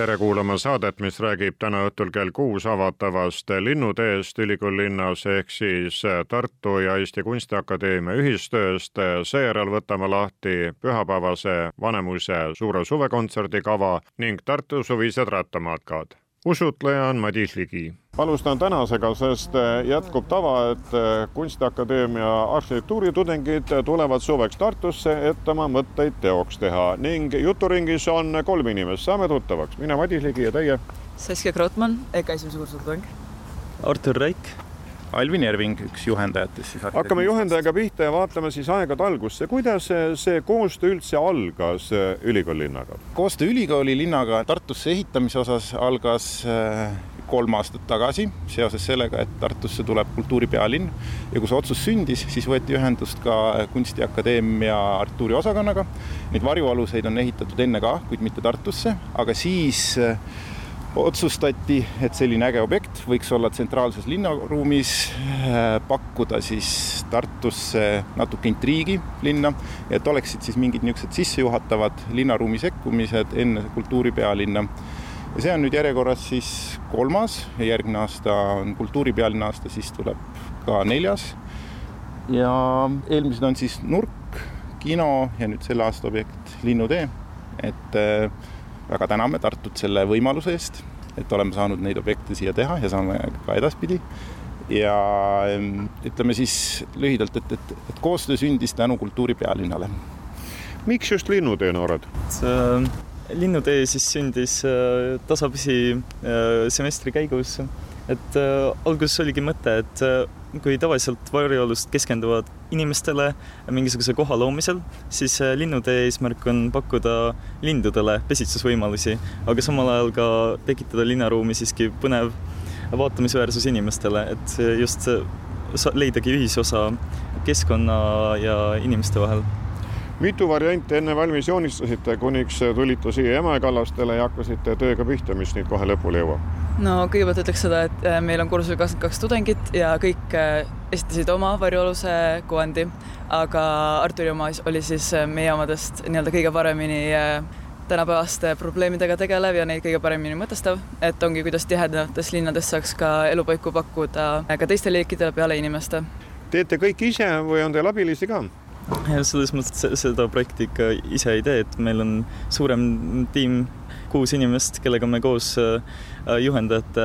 tere kuulama saadet, mis räägib täna õhtul kell kuus avatavast Linnuteest ülikoolilinnas ehk siis Tartu ja Eesti Kunstiakadeemia ühistööst. seejärel võtame lahti pühapäevase Vanemuise suure suvekontserdi kava ning Tartu suvised rattamatkad usutleja on Madis Ligi. alustan tänasega, sest eh, jätkub tava, et eh, Kunstiakadeemia arhitektuuritudengid tulevad suveks Tartusse, et oma mõtteid teoks teha ning juturingis on kolm inimest, saame tuttavaks, mina Madis Ligi ja teie. Saskia Krotman, EKA esimese kursu tudeng. Artur Raik Alvin Erving, üks juhendajatest siis. hakkame juhendajaga pihta ja vaatame siis aegade algusse, kuidas see koostöö üldse algas äh, ülikoolilinnaga? koostöö ülikoolilinnaga Tartusse ehitamise osas algas äh, kolm aastat tagasi seoses sellega, et Tartusse tuleb kultuuripealinn ja kui see otsus sündis, siis võeti ühendust ka Kunstiakadeemia arhitektuuriosakonnaga. Neid varjualuseid on ehitatud enne ka, kuid mitte Tartusse, aga siis äh, otsustati, et selline äge objekt võiks olla tsentraalses linnaruumis, äh, pakkuda siis Tartusse natuke intriigi linna, et oleksid siis mingid niisugused sissejuhatavad linnaruumi sekkumised enne kultuuripealinna. ja see on nüüd järjekorras siis kolmas ja järgmine aasta on kultuuripealinna aasta, siis tuleb ka neljas. ja eelmised on siis Nurk, kino ja nüüd selle aasta objekt Linnutee, et äh, väga täname Tartut selle võimaluse eest, et oleme saanud neid objekte siia teha ja saame ka edaspidi. ja ütleme siis lühidalt, et, et, et koostöö sündis tänu kultuuripealinnale. miks just Linnutee noored? Äh, linnutee siis sündis äh, tasapisi äh, semestri käigus, et alguses oligi mõte, et kui tavaliselt varjualust keskenduvad inimestele mingisuguse koha loomisel, siis linnutee eesmärk on pakkuda lindudele pesitsusvõimalusi, aga samal ajal ka tekitada linnaruumi siiski põnev vaatamisväärsus inimestele, et just leidagi ühisosa keskkonna ja inimeste vahel mitu varianti enne valmis joonistasite, kuniks tulite siia Emajõe kallastele ja hakkasite tööga pihta, mis nüüd kohe lõpule jõuab? No kõigepealt ütleks seda, et äh, meil on kursusel kakskümmend kaks tudengit ja kõik äh, esitasid oma varjualuse kuvandi, aga Arturi oma oli siis äh, meie omadest nii-öelda kõige paremini tänapäevaste probleemidega tegelev ja neid kõige paremini mõtestav, et ongi, kuidas tihedates linnades saaks ka elupaiku pakkuda ka teistele liikidele peale inimeste. teete kõik ise või on teil abilisi ka? selles mõttes seda projekti ikka ise ei tee, et meil on suurem tiim, kuus inimest, kellega me koos äh, juhendajate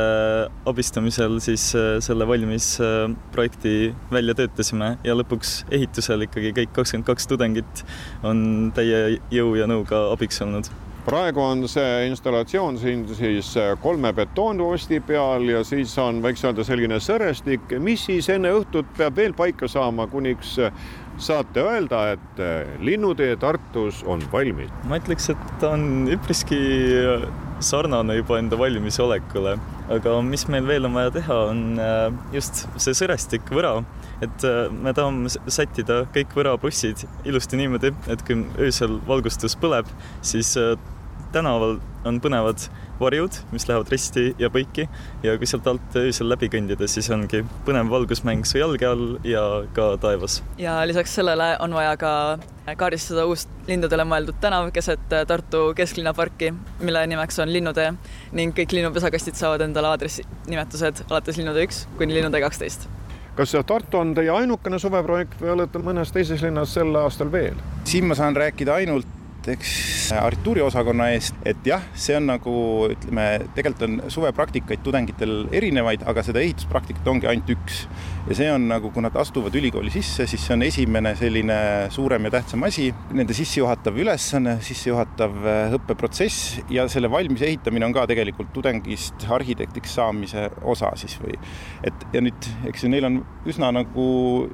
abistamisel siis äh, selle valmis äh, projekti välja töötasime ja lõpuks ehitusel ikkagi kõik kakskümmend kaks tudengit on täie jõu ja nõuga abiks olnud. Praegu on see installatsioon siin siis kolme betoonposti peal ja siis on, võiks öelda, selline sõrestik, mis siis enne õhtut peab veel paika saama, kuniks saate öelda, et eh, Linnutee Tartus on valmis? ma ütleks, et ta on üpriski sarnane juba enda valmisolekule, aga mis meil veel on vaja teha, on eh, just see sõrestik, võra, et eh, me tahame sättida kõik võraplussid ilusti niimoodi, et kui öösel valgustus põleb, siis tänaval on põnevad varjud, mis lähevad risti ja põiki ja kui sealt alt öösel läbi kõndida, siis ongi põnev valgusmäng su jalge all ja ka taevas. ja lisaks sellele on vaja ka kaardistada uus lindudele mõeldud tänav keset Tartu kesklinnaparki, mille nimeks on Linnutee ning kõik linnupesakastid saavad endale aadressinimetused alates Linnutee üks kuni Linnutee kaksteist kas Tartu on teie ainukene suveprojekt või olete mõnes teises linnas sel aastal veel? siin ma saan rääkida ainult näiteks arhitektuuriosakonna eest, et jah, see on nagu ütleme, tegelikult on suvepraktikaid tudengitel erinevaid, aga seda ehituspraktikat ongi ainult üks. ja see on nagu, kui nad astuvad ülikooli sisse, siis see on esimene selline suurem ja tähtsam asi, nende sissejuhatav ülesanne, sissejuhatav äh, õppeprotsess ja selle valmis ehitamine on ka tegelikult tudengist arhitektiks saamise osa siis või et ja nüüd, eks ju, neil on üsna nagu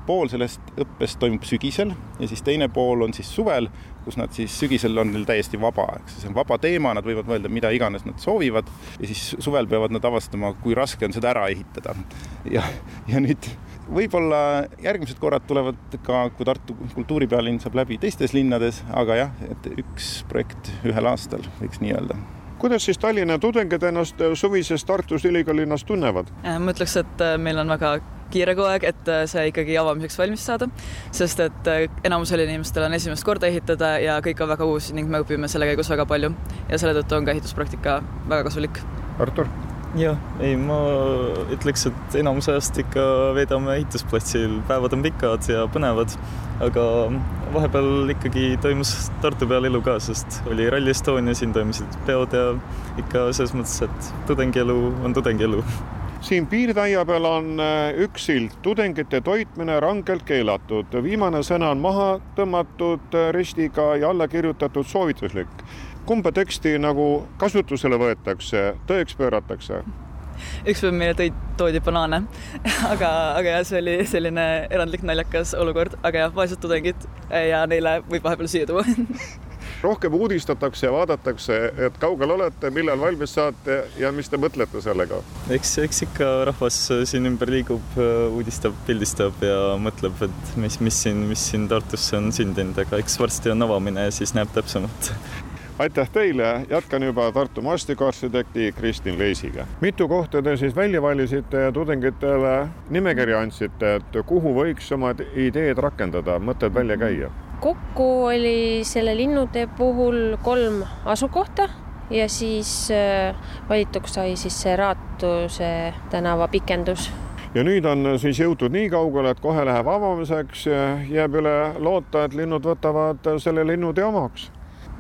pool sellest õppest toimub sügisel ja siis teine pool on siis suvel kus nad siis sügisel on neil täiesti vaba, eks see on vaba teema, nad võivad mõelda mida iganes nad soovivad ja siis suvel peavad nad avastama, kui raske on seda ära ehitada. ja, ja nüüd võib-olla järgmised korrad tulevad ka, kui Tartu kultuuripealinn saab läbi teistes linnades, aga jah, et üks projekt ühel aastal, võiks nii öelda kuidas siis Tallinna tudengid ennast suvises Tartus ülikoolilinnas tunnevad? ma ütleks, et meil on väga kiire kogu aeg, et see ikkagi avamiseks valmis saada, sest et enamusel inimestel on esimest korda ehitada ja kõik on väga uus ning me õpime selle käigus väga palju ja selle tõttu on ka ehituspraktika väga kasulik. Artur? jah, ei, ma ütleks, et enamus ajast ikka veedame ehitusplatsil, päevad on pikad ja põnevad, aga vahepeal ikkagi toimus Tartu peal elu ka, sest oli Rally Estonia, siin toimusid peod ja ikka selles mõttes, et tudengielu on tudengielu siin piirtäia peal on äh, üks silt, tudengite toitmine rangelt keelatud. viimane sõna on maha tõmmatud äh, ristiga ja alla kirjutatud soovituslik. Kumba teksti nagu kasutusele võetakse, tõeks pööratakse? üks päev meile tõid, toodi banaane. Aga, aga jah, see oli selline erandlik naljakas olukord, aga jah, vaesed tudengid ja neile võib vahepeal süüa tuua rohkem uudistatakse ja vaadatakse, et kaugel olete, millal valmis saate ja mis te mõtlete sellega? eks, eks ikka rahvas siin ümber liigub, uudistab, pildistab ja mõtleb, et mis, mis siin, mis siin Tartusse on sündinud, aga eks varsti on avamine ja siis näeb täpsemalt aitäh teile, jätkan juba Tartu maastikuarhitekti Kristin Leisiga. mitu kohta te siis välja valisite ja tudengitele nimekirja andsite, et kuhu võiks oma ideed rakendada, mõtted välja käia? Kokku oli selle linnutee puhul kolm asukohta ja siis äh, valituks sai siis see Raatuse tänava pikendus ja nüüd on siis jõutud nii kaugele, et kohe läheb avamiseks, jääb üle loota, et linnud võtavad selle linnutee omaks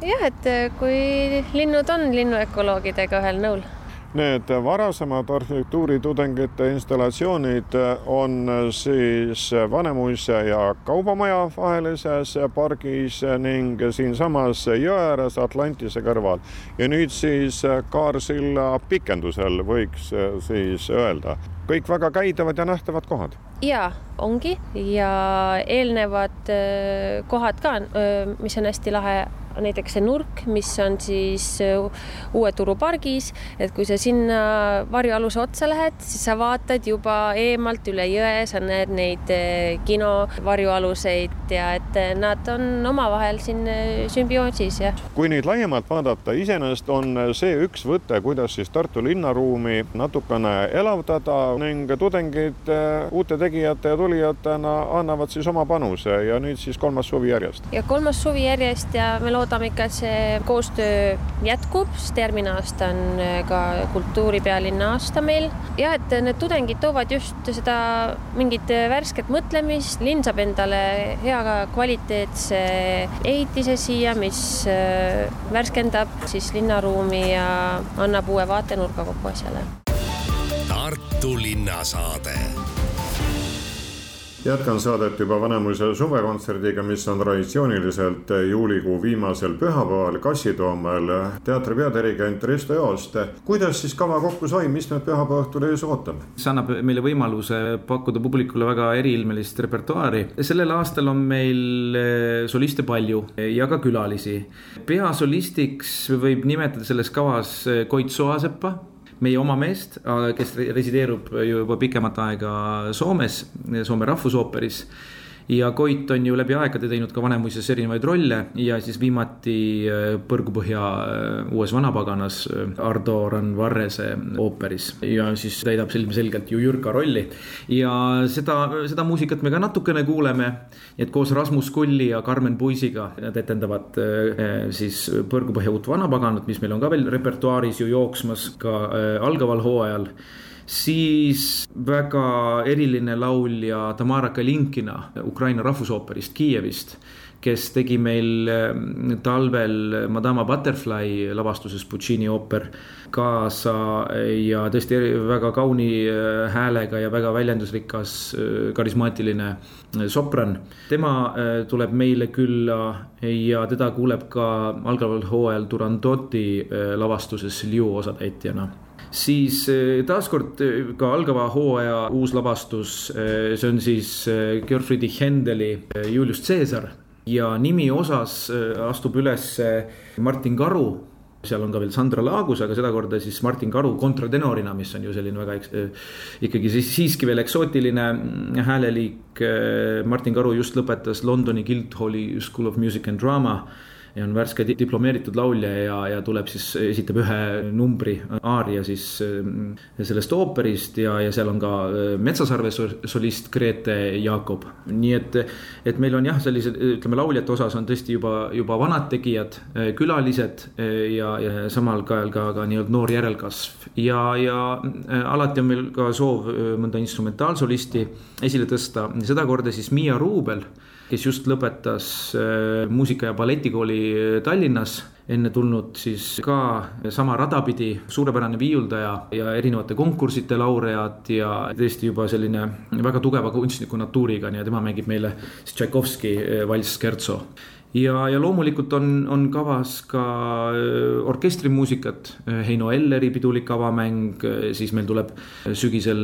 jah, et äh, kui linnud on linnuökoloogidega ühel nõul. Need varasemad arhitektuuritudengite installatsioonid on siis Vanemuise ja Kaubamaja vahelises pargis ning siinsamas jõe ääres Atlantise kõrval. Ja nüüd siis Kaarsilla pikendusel võiks siis öelda kõik väga käidavad ja nähtavad kohad. ja ongi ja eelnevad äh, kohad ka, äh, mis on hästi lahe näiteks see nurk, mis on siis äh, Uue Turu pargis, et kui sa sinna varjualuse otsa lähed, siis sa vaatad juba eemalt üle jõe, sa näed neid kino varjualuseid ja et nad on omavahel siin sümbioosis, jah. kui nüüd laiemalt vaadata, iseenesest on see üks võte, kuidas siis Tartu linnaruumi natukene elavdada ning tudengid uute tegijate ja tulijatena annavad siis oma panuse ja nüüd siis kolmas suvi järjest. ja kolmas suvi järjest ja me loodame ikka, et see koostöö jätkub, sest järgmine aasta on äh, ka kultuuripealinna aasta meil ja et need tudengid toovad just seda mingit värsket mõtlemist, linn saab endale hea kvaliteetse ehitise siia, mis äh, värskendab siis linnaruumi ja annab uue vaatenurga kogu asjale. Tartu linnasaade jätkan saadet juba Vanemuise suvekontserdiga, mis on traditsiooniliselt juulikuu viimasel pühapäeval Kassitoomel. teatri peadirigent Risto Joost, kuidas siis kava kokku sai, mis meid pühapäeva õhtul ees ootab? see annab meile võimaluse pakkuda publikule väga eriilmelist repertuaari. sellel aastal on meil eh, soliste palju ja ka külalisi. peasolistiks võib nimetada selles kavas eh, Koit Soasepa meie oma meest, kes resideerub juba pikemat aega Soomes, Soome Rahvusooperis ja Koit on ju läbi aegade teinud ka Vanemuises erinevaid rolle ja siis viimati äh, Põrgupõhja äh, uues vanapaganas äh, Ardo Randvarrese ooperis ja siis täidab ilmselgelt ju Jürka rolli. ja seda, seda muusikat me ka natukene kuuleme, et koos Rasmus Kulli ja Karmen Puisiga nad etendavad siis Põrgupõhja uut vanapaganat, mis meil on ka veel repertuaaris ju jooksmas ka algaval hooajal siis väga eriline laulja Tamara Kalinkina Ukraina rahvusooperist Kiievist, kes tegi meil eh, talvel Madama Butterfly lavastuses Puccini ooper kaasa ja tõesti väga kauni eh, häälega ja väga väljendusrikas, eh, karismaatiline sopran. tema tuleb meile külla ja teda kuuleb ka algaval hooajal Turandoti lavastuses Liu osatäitjana siis eh, taaskord eh, ka algava hooaja uus lavastus, eh, see on siis Georg Friedrich Händeli Julius Caesar ja nimi osas astub üles Martin Karu seal on ka veel Sandra Laagus, aga sedakorda siis Martin Karu kontratenorina, mis on ju selline väga ikkagi siis siiski veel eksootiline mm, hääleliik. Martin Karu just lõpetas Londoni Guildhalli School of Music and Drama ja on värske diplomeeritud laulja ja, ja tuleb siis, esitab ühe numbri aaria siis sellest ooperist ja, ja seal on ka Metsasarve solist Grete Jakob. nii et, et meil on jah, sellised, ütleme lauljate osas on tõesti juba, juba vanad tegijad, külalised ja, ja samal ajal ka, ka nii-öelda noor järelkasv ja, ja alati on meil ka soov mõnda instrumentaalsolisti esile tõsta, sedakorda siis Miia Ruubel kes just lõpetas äh, muusika- ja balletikooli äh, Tallinnas. Enne tulnud siis ka sama rada pidi, suurepärane viiuldaja ja erinevate konkursside laureaat ja tõesti juba selline väga tugeva kunstniku natuuriga, nii ja tema mängib meile siis Tšaikovski äh, valss Scherzo. Ja, ja loomulikult on, on kavas ka orkestrimuusikat, Heino Elleri pidulik avamäng, siis meil tuleb sügisel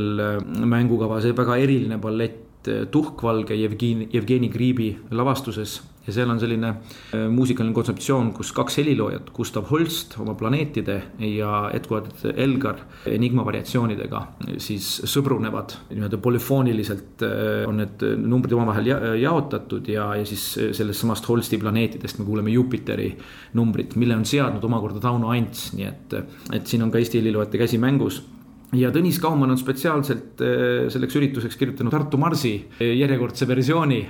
mängukava see väga eriline ballett tuhkvalge Jevgeni, Jevgeni Griibi lavastuses ja seal on selline eh, muusikaline kontseptsioon, kus kaks heliloojat, Gustav Holst oma planeetide ja Edward Elgar Enigma variatsioonidega siis sõbrunevad. Nii-öelda polüfooniliselt eh, on need numbrid omavahel jaotatud ja, ja siis sellest samast Holsti planeetidest me kuuleme Jupiteri numbrit, mille on seadnud omakorda Tauno Ants, nii et, et siin on ka Eesti heliloojate käsi mängus ja Tõnis Kaumann on spetsiaalselt äh, selleks ürituseks kirjutanud Tartu Marsi äh, järjekordse versiooni,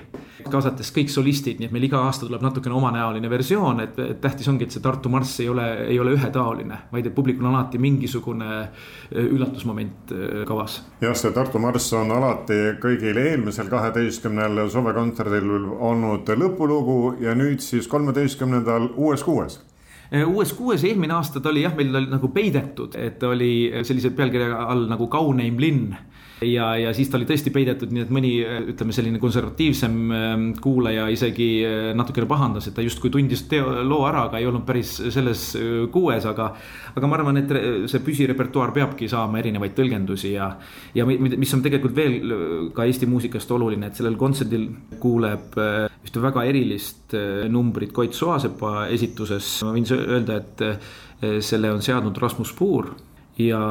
kaasates kõik solistid, nii et meil iga aasta tuleb natukene omanäoline versioon, et, tähtis ongi, et see Tartu Marss ei ole, ei ole ühetaoline, vaid et publikul on alati mingisugune äh, üllatusmoment kavas. jah, see Tartu Marss on alati kõigil eelmisel kaheteistkümnel suvekontserdil olnud lõpulugu ja nüüd siis kolmeteistkümnendal uues kuues uues kuues eelmine aasta ta oli jah, meil oli nagu peidetud, et oli sellise pealkirja all nagu kauneim linn ja, ja siis ta oli tõesti peidetud, nii et mõni ütleme, selline konservatiivsem ähm, kuulaja isegi äh, natukene pahandas, et ta justkui tundis teo, loo ära, aga ei olnud päris selles äh, kuues, aga. aga ma arvan, et see püsirepertuaar peabki saama erinevaid tõlgendusi ja, ja mis on tegelikult veel äh, ka Eesti muusikast oluline, et sellel kontserdil kuuleb ühte väga erilist numbrit Koit Soasepa esituses, ma võin öelda, et selle on seadnud Rasmus Puur ja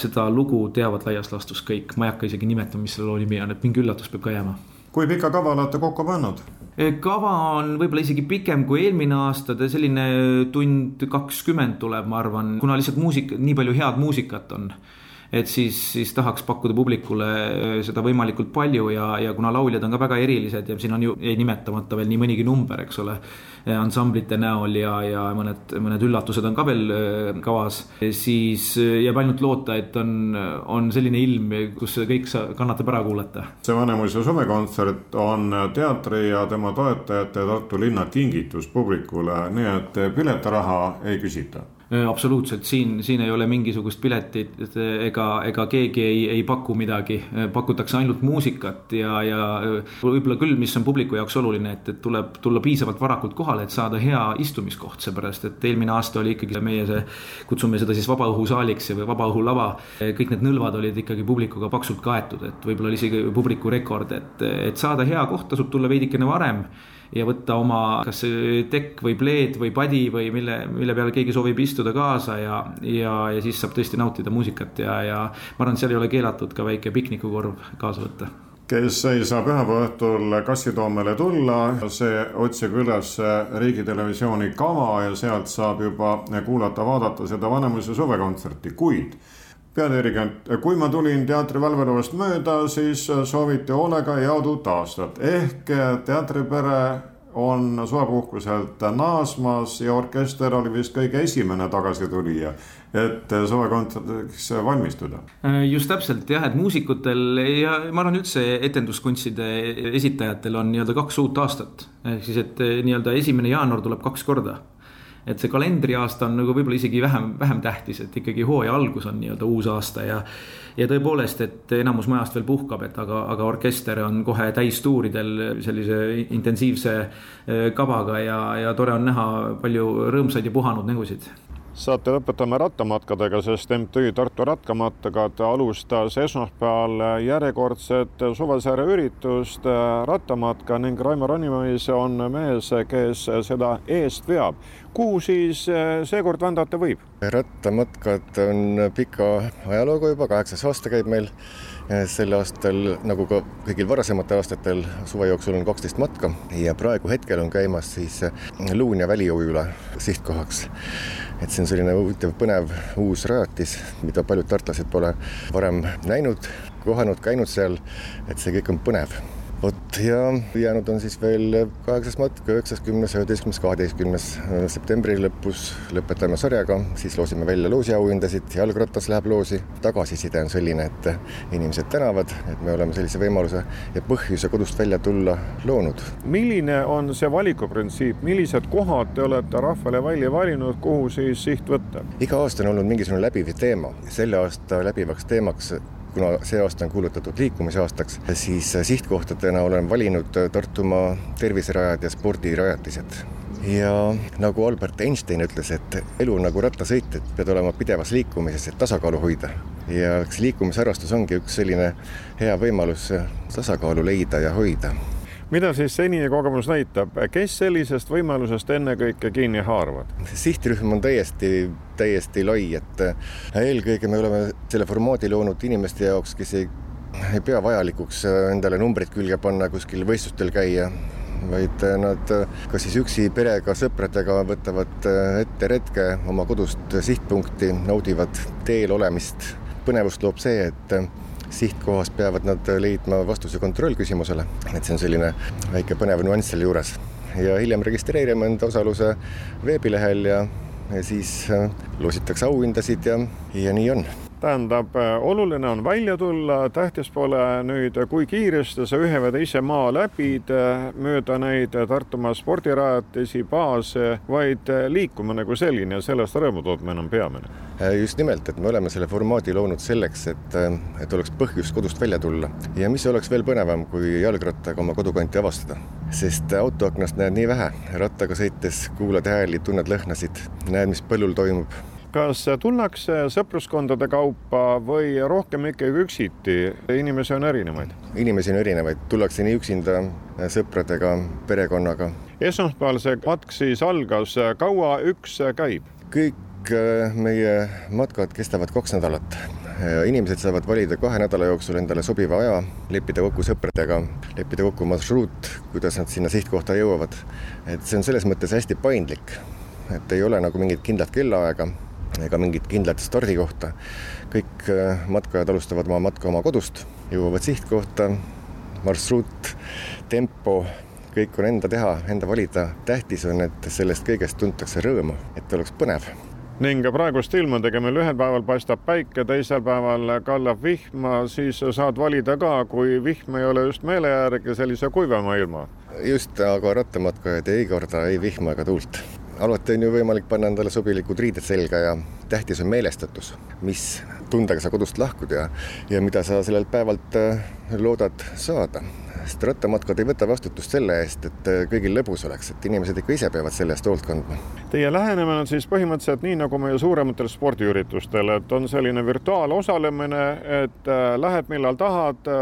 seda lugu teavad laias laastus kõik, ma ei hakka isegi nimetama, mis selle loo nimi on, et mingi üllatus peab ka jääma. kui pika kava olete kokku pannud? E, kava on võib-olla isegi pikem kui eelmine aasta, ta selline tund kakskümmend tuleb, ma arvan, kuna lihtsalt muusika, nii palju head muusikat on et siis, siis tahaks pakkuda publikule äh, seda võimalikult palju ja, ja kuna lauljad on ka väga erilised ja siin on ju jäi nimetamata veel nii mõnigi number, eks ole. Äh, ansamblite näol ja, ja mõned, mõned üllatused on ka veel äh, kavas, siis jääb ainult loota, et on, on selline ilm, kus kõik kannatab ära kuulata. see Vanemuise suvekontsert on teatri ja tema toetajate Tartu linna kingitus publikule, nii et piletiraha ei küsita absoluutselt, siin, siin ei ole mingisugust piletit ega, ega keegi ei, ei paku midagi, pakutakse ainult muusikat ja, ja võib-olla küll, mis on publiku jaoks oluline, et, et tuleb tulla piisavalt varakult kohale, et saada hea istumiskoht, seepärast et eelmine aasta oli ikkagi meie see, kutsume seda siis vabaõhusaaliks või vabaõhulava. kõik need nõlvad olid ikkagi publikuga paksult kaetud, et võib-olla oli isegi publiku rekord, et, et saada hea koht, tasub tulla veidikene varem ja võtta oma kas tekk või pleed või padi või mille, mille peale keegi soovib istuda kaasa ja, ja, ja siis saab tõesti nautida muusikat ja, ja ma arvan, seal ei ole keelatud ka väike piknikukorv kaasa võtta. Kes ei saa pühapäeva õhtul Kassitoomele tulla, see otsige üles Riigitelevisiooni kava ja sealt saab juba kuulata-vaadata seda Vanemuise suvekontserti, kuid peadirigent, kui ma tulin teatri valvelavast mööda, siis sooviti hoolega head uut aastat ehk teatripere on suvepuhkuselt naasmas ja orkester oli vist kõige esimene tagasitulija, et suvekontserdiks valmistuda. just täpselt jah, et muusikutel ja ma arvan üldse etenduskunstide esitajatel on nii-öelda kaks uut aastat. ehk siis, et nii-öelda esimene jaanuar tuleb kaks korda et see kalendriaasta on nagu võib-olla isegi vähem, vähem tähtis, et ikkagi hooaja algus on nii-öelda uus aasta ja. ja tõepoolest, et enamus majast veel puhkab, et aga, aga orkester on kohe täistuuridel sellise intensiivse äh, kavaga ja, ja tore on näha palju rõõmsaid ja puhanud nägusid saate lõpetame rattamatkadega, sest MTÜ Tartu Rattamatkad alustas esmaspäeval järjekordset Suvesäär üritust rattamatka ning Raimar Animõis on mees, kes seda eest veab. kuhu siis äh, seekord vandata võib? rattamatkad on pika ajalooga juba, kaheksas aasta käib meil. Sel aastal, nagu ka kõigil varasematel aastatel, suve jooksul on kaksteist matka ja praegu hetkel on käimas siis Luunja väliujula sihtkohaks. et see on selline huvitav, põnev uus rajatis, mida paljud tartlased pole varem näinud, kohanud, käinud seal, et see kõik on põnev vot ja jäänud on siis veel kaheksas matk, üheksas, kümnes, üheteistkümnes, kaheteistkümnes septembri lõpus lõpetame sarjaga, siis loosime välja loosiauhindasid, jalgratas läheb loosi. tagasiside on selline, et inimesed tänavad, et me oleme sellise võimaluse ja põhjuse kodust välja tulla loonud. milline on see valikuprintsiip, millised kohad te olete rahvale välja valinud, kuhu siis siht võtta? iga aasta on olnud mingisugune läbiv teema, selle aasta läbivaks teemaks kuna see aasta on kuulutatud liikumisaastaks, siis sihtkohtadena olen valinud Tartumaa terviserajad ja spordirajatised ja nagu Albert Einstein ütles, et elu nagu rattasõit, et pead olema pidevas liikumises, et tasakaalu hoida. ja eks liikumisharrastus ongi üks selline hea võimalus tasakaalu leida ja hoida mida siis senine kogemus näitab, kes sellisest võimalusest ennekõike kinni haaravad? sihtrühm on täiesti, täiesti lai, et eelkõige me oleme selle formaadi loonud inimeste jaoks, kes ei, ei pea vajalikuks endale numbrid külge panna, kuskil võistlustel käia vaid nad kas siis üksi perega, sõpradega võtavad ette retke oma kodust sihtpunkti, naudivad teel olemist. põnevust loob see, et sihtkohas peavad nad leidma vastuse kontrollküsimusele, et see on selline väike põnev nüanss selle juures. ja hiljem registreerime enda osaluse veebilehel ja, ja siis äh, loositakse auhindasid ja, ja nii on tähendab, äh, oluline on välja tulla, tähtis pole nüüd, kui kiiresti sa ühe või teise maa läbid äh, mööda neid Tartumaa spordirajatisi, baase, vaid liikumine kui selline ja sellest rõõmu tootmine on peamine. just nimelt, et me oleme selle formaadi loonud selleks, et, et oleks põhjust kodust välja tulla. Ja mis oleks veel põnevam, kui jalgrattaga oma kodukanti avastada, sest autoaknast näed nii vähe, rattaga sõites kuulad hääli, tunned lõhnasid, näed, mis põllul toimub kas tullakse sõpruskondade kaupa või rohkem ikkagi üksiti? inimesi on erinevaid? inimesi on erinevaid, tullakse nii üksinda, sõpradega, perekonnaga. esmaspäeval see matk siis algas, kaua üks käib? kõik äh, meie matkad kestavad kaks nädalat inimesed saavad valida kahe nädala jooksul endale sobiva aja, leppida kokku sõpradega, leppida kokku marsruut, kuidas nad sinna sihtkohta jõuavad. et see on selles mõttes hästi paindlik, et ei ole nagu mingit kindlat kellaaega ega mingit kindlat stardikohta. kõik äh, matkajad alustavad oma matka oma kodust, jõuavad sihtkohta, marsruut, tempo, kõik on enda teha, enda valida. tähtis on, et sellest kõigest tuntakse rõõmu, et oleks põnev ning praegust ilmadega meil ühel päeval paistab päike, teisel päeval kallab vihma, siis saad valida ka, kui vihm ei ole just meele järgi, sellise kuivema ilma. just, aga rattamatkajad ei karda ei vihma ega tuult alati on ju võimalik panna endale sobilikud riided selga ja tähtis on meelestatus, mis tundega sa kodust lahkud ja, ja mida sa sellelt päevalt äh, loodad saada. sest rattamatkad ei võta vastutust selle eest, et äh, kõigil lõbus oleks, et inimesed ikka ise peavad selle eest hoolt kandma. Teie lähenemine on siis põhimõtteliselt nii nagu meie suurematel spordiüritustel, et on selline virtuaalosalemine, et äh, lähed millal tahad,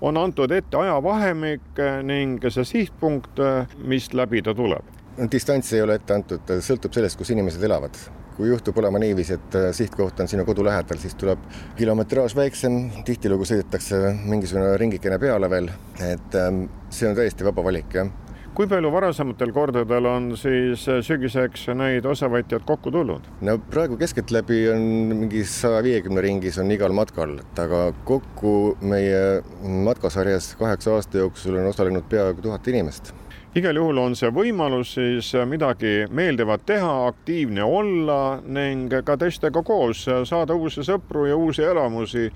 on antud ette ajavahemik ning see sihtpunkt, mis läbi ta tuleb distants ei ole ette antud, sõltub sellest, kus inimesed elavad. kui juhtub olema niiviisi, et äh, sihtkoht on sinu kodu lähedal, siis tuleb kilometraaž väiksem, tihtilugu sõidetakse mingisugune ringikene peale veel, et ähm, see on täiesti vaba valik, jah kui palju varasematel kordadel on siis äh, sügiseks neid osavõtjaid kokku tulnud? no praegu keskeltläbi on mingi saja viiekümne ringis on igal matkal, et aga kokku meie matkasarjas kaheksa aasta jooksul on osalenud peaaegu tuhat inimest igal juhul on see võimalus siis midagi meeldivat teha, aktiivne olla ning ka teistega koos saada uusi sõpru ja uusi elamusi,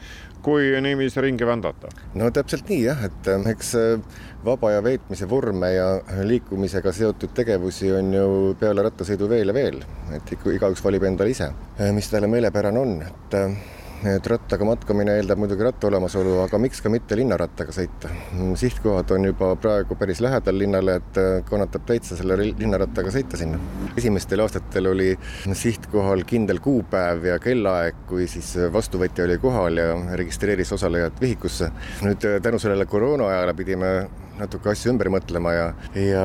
kui niiviisi ringi vändata. no täpselt nii jah, et eh, eks eh, vaba aja veetmise vorme ja liikumisega seotud tegevusi on ju peale rattasõidu veel ja veel, et igaüks valib endale ise, eh, mis talle meelepärane on, et et rattaga matkamine eeldab muidugi ratta olemasolu, aga miks ka mitte linnarattaga sõita. sihtkohad on juba praegu päris lähedal linnale, et äh, kannatab täitsa selle linnarattaga sõita sinna. esimestel aastatel oli sihtkohal kindel kuupäev ja kellaaeg, kui siis vastuvõtja oli kohal ja registreeris osalejad vihikusse. nüüd äh, tänu sellele koroona ajale pidime natuke asju ümber mõtlema ja, ja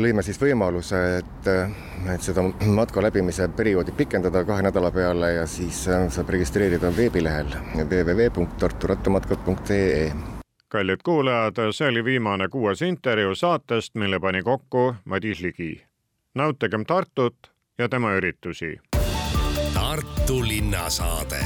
lõime siis võimaluse, et, et seda matka läbimise perioodi pikendada kahe nädala peale ja siis saab registreerida veebilehel www.tarturattamatkad.ee kallid kuulajad, see oli viimane kuues intervjuu saatest, mille pani kokku Madis Ligi. nautigem Tartut ja tema üritusi. Tartu linnasaade